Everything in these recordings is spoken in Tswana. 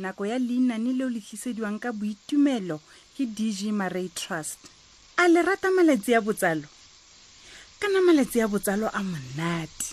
Nako ya leinane leo le tlisediwang ka boitumelo ke DG Marey Trust. A le rata malatsi a botsalo? Kana malatsi a botsalo a monate.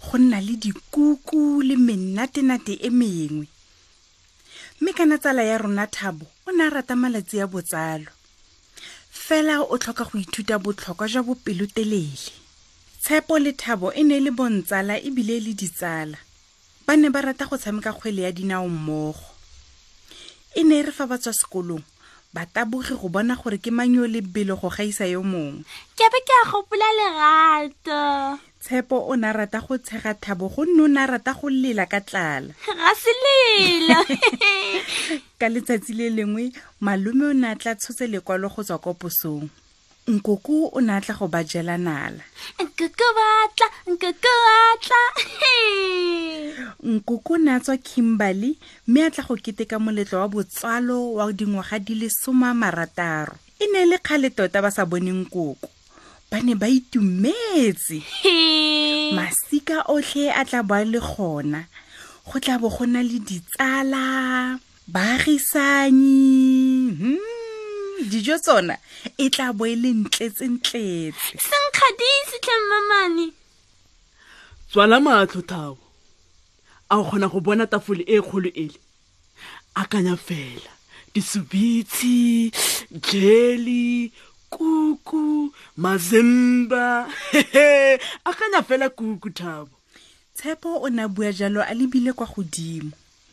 Go nna le dikuku le menate-nate e mengwe. Mme kana tsala ya rona Thabo o ne a rata malatsi a botsalo. Fela o tlhoka go ithuta botlhokwa jwa bopelotelele. Tshepo le Thabo e ne e le bontsala ebile e le ditsala. ba ne ba rata go tshameka kgwele ya dinao mmogo e ne e re fa ba tswa sekolong ba taboge go bona gore ke mang yo lebelo go gaisa yo mongwe ke be ke a gopola lerato tshepo o ne a rata go tshega thabo gonne o ne a rata go lela ka tlala ga se lela ka letsatsi le lengwe malome o ne a tla tshotse lekwalo go tswa ko posong nkoko o ne a tla go ba jela nala nkoko batla nkoko batla nkoko ne a tswa kimberly mme a tla go keteka moletlo wa botsalo wa dingwaga di le soma marataro e ne e le kgale tota ba sa bone nkoko ba ne ba itumetse masika otlhe a tla bo a le gona go tla bo go na le ditsala baagisanyi hmm, dijo tsona e tla bo e le ntletsentletse senkgadise tlhammamane tswala matlho thabo a o kgona go bona tafole e kgolo ele akanya fela disubitsi jeli kuku mazemba akanya fela kuku thabo tshepo o ne a bua jalo a lebile kwa godimo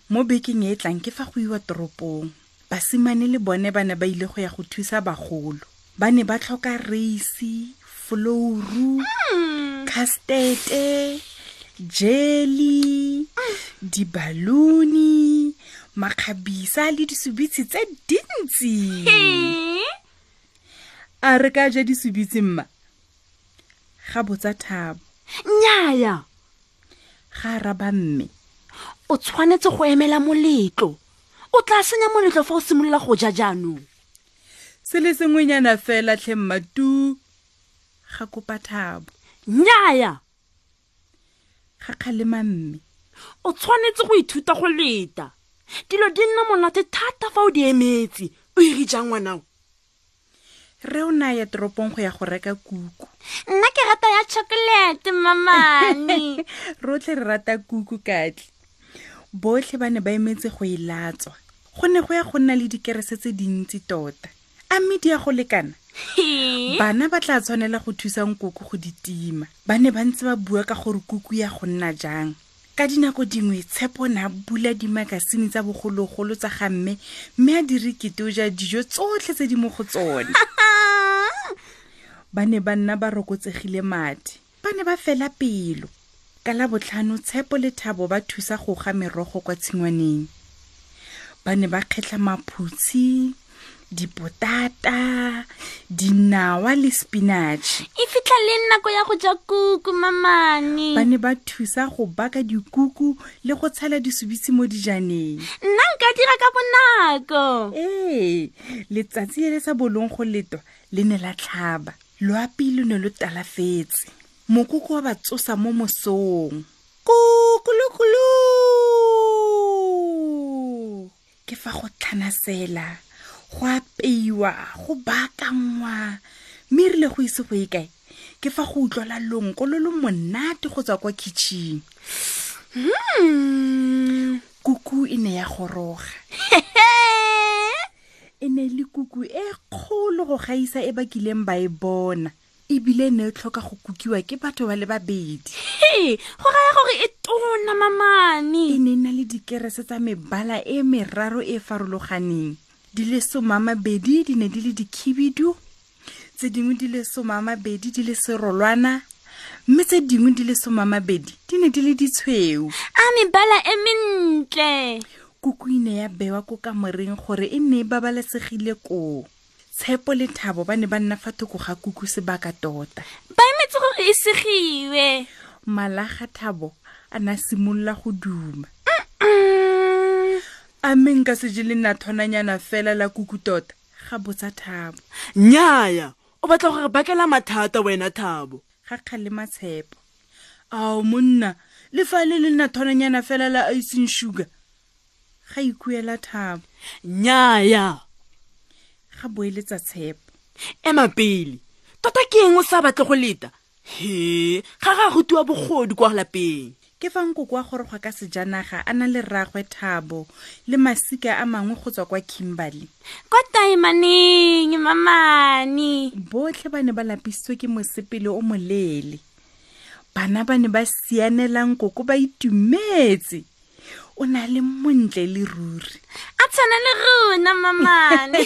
mo bekeng e e tlang ke fa go iwa toropong basimane le bone ba ne ba ile go ya go thusa bagolo ba ne ba tlhoka reisi folouru hmm. castete jelly dibaluni makgabisa le disubitsi tse dintsi a re ka ja disubitsi mma ga botsa thabo nnyaya ga araba mme o tshwanetse go emela moletlo o tla senya moletlo fa o simolola go ja jaanong se le sengwenyana fela tlhe mmatu ga kopa thabo nnyaya ga kgalema mme o tshwanetse go ithuta go leta dilo di nna monate thata fa o di emetse o iri jang ngwanao re o ne a ye toropong go ya go reka kuku nna ke rata ya chocolate mamane rotlhe re rata kuku katle botlhe ba ne ba emetse go e latswa go ne go ya go nna le dikerese tse dintsi tota a mme di ya go lekana bana ba tla tshwanela go thusang koko go ditima ba ne ba ntse ba bua ka gore kuku ya go nna jang ka dinako dingwe tshepo ne a bula dimakasine tsa bogologolo tsa ga mme mme a dire kete o ja dijo tsotlhe tse di mo go tsone ba ne ba nna ba rokotsegile madi ba ne ba fela pelo ka la botlhano tshepo le thabo ba thusa go ga merogo kwa tshingwaneng ba ne ba kgetlha maphutshi dipotata dinawa le spinach e fitlha le nako ya go ja kuku mamane ba ne ba thusa go baka dikuku le go tshela disubitse mo dijaneng nna nka dira ka bonako ee letsatsi le le sa bolong go letwa le ne la tlhaba loapi lo ne lo talafetse mokoko wa ba tsosa mo mosong kukulukulu ke fa go tlhanasela go apeiwa go baakangwa mme e rile go ise go e kae ke fa go utlwala lonko lo lo monate go tswa kwa kitšhing hmm. kuku e ne ya goroga e ne e le kuku e kgolo go gaisa e ba kileng ba e bona ebile e ne e tlhoka go kukiwa ke batho ba le babedi ee go raya gore e tona mamane e ne e na le dikerese tsa mebala e meraro e e farologaneng di le somamabedi di ne di le dikhibidu tse dingwe di le somamabedi di le serolwana mme tse dingwe di le somamabedi di ne di le ditshweu a mebala e mentle kuku e ne ya bewa ko kamoreng gore e ne e babalesegile koo tshepo le thabo ba ne ba nna fa thoko ga kuku sebaka tota ba emetse gore e segiwe malaga thabo a na simolola go duma a mme nka se je le nna thonanyana fela la kuku tota ga botsa thabo nnyaya o batla gore bakela mathata wena thabo ga kgale matshepo ao monna le fa le le nna thonanyana fela la icing sugar ga ikuela thabo nnyaya ga boeletsa tshepo ema pele tota ke eng o sa batle go leta he ga ga rutiwa bogodu kwa lapeng ke fa nko kwa gore gwa ka sejanaga a na le rragwe thabo le masika a mangwe go tswa kwa kimberley kwa taimaneng mamane botlhe ba ne ba lapisitswe ke mosepele o moleele bana ba ne ba sianelang koko ba itumetse o na le montle le ruri a tshwana le rona mamane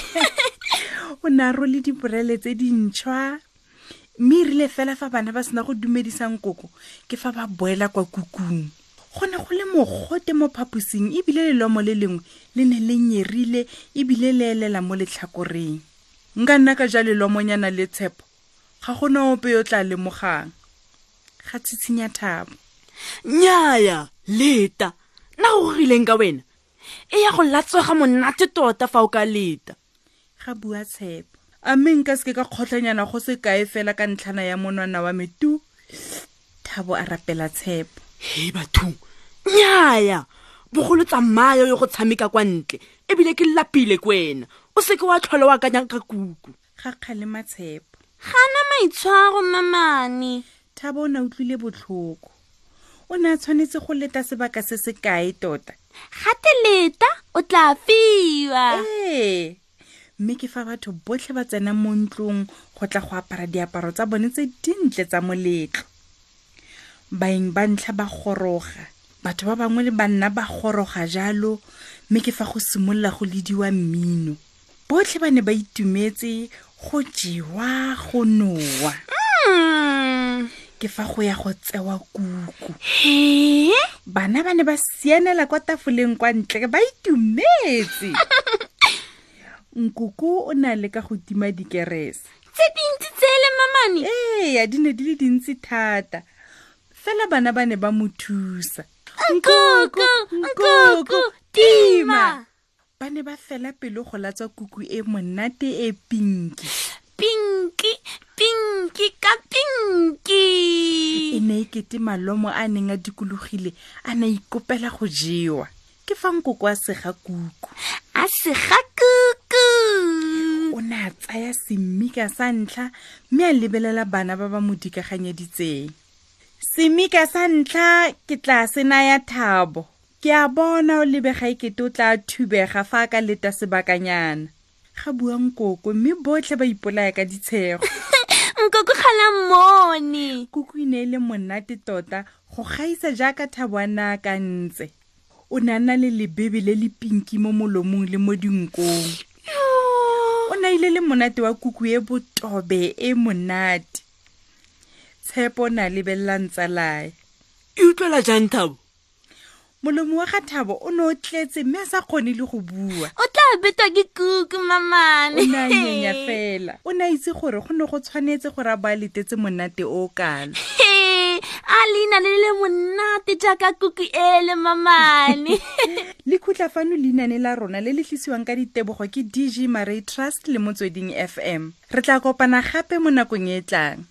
o ne a role diporele tse dintšhwa mme e rile fela fa bana ba sena go dumedisang koko ke fa ba boela kwa kukung go ne go le mogote mo phaposing ebile lelomo le lengwe le ne le nyerile ebile le elela mo letlhakoreng nka nna ka ja lelomonyana le tshepo ga go na ope yo tla lemogang ga tshitshinya thabo nnyaya leta na go gogileng ka wena e ya go latswega monate tota fa o ka leta ga bua tshepo a mme nka seke ka kgotlhanyana go se kae fela ka ntlhana ya monwana wa me tu thabo a rapela tshepo he batho nnyaya bogolo tsamaya yo go tshameka kwa ntle ebile ke lapile kwena o seke wa tlhole wa kanyang ka kuku ga kgalema tshepo ga na maitshwaro mamane thabo o ne utlwile botlhoko o ne a tshwanetse go leta sebaka se se kae tota gate leta o tla fiwa ee mme ke fa batho botlhe ba tsena mo ntlong go tla go apara diaparo tsa bone tse dintle tsa moletlo baeng ba ntlha ba goroga batho ba bangwe le banna ba goroga jalo mme ke fa go simolola go lediwa mmino botlhe ba ne ba itumetse go jewa go nowa Mm. ke fa go ya go tsewa kuku He? bana ba ne ba sianela kwa tafoleng kwa ntle ba itumetse nkoko o ne a leka go tima dikerese tse dintsi tsele mamane ee di ne di le dintsi thata fela bana ba ne ba mo thusa nkoko nkoko tima ba ne ba fela pelo go latswa kuku e monate e pinki pinki pinki ka pinki e ne e kete malomo a neng a dikologile a ne ikopela go jewa ke fa nkoko a sega kuku a sega kuku o ne a tsaya semika sa ntlha mme a lebelela bana ba ba mo dikaganyeditseng semika sa ntlha ke tla se naya thabo ke a bona o lebega e kete o tla thubega fa a ka leta sebakanyana ga bua nkoko mme botlhe ba ipolaya ka ditshego nkoko ga la mmone koko e ne e le monate tota go gaisa jaaka thabo a nna a ka ntse o ne a nna le lebebe le le pinki mo molomong le mo dinkong o ne a ile le monate wa kuku e botobe e monate tshepo o ne a lebelelang tsalae e utlwela jang thabo molomo wa ga thabo o ne o tletse mme a sa kgone le go bua o tla betwa ke kuku mamane o ne a nyenya fela o ne a itse gore go ne go tshwanetse gore a ba letetse monate o kalo a leina le le monate jaaka kuku e le mamane le khutla fano leinane la rona le le tlisiwang ka ditebogo ke dg maray trust le motsweding fm re tla kopana gape mo nakong e e tlang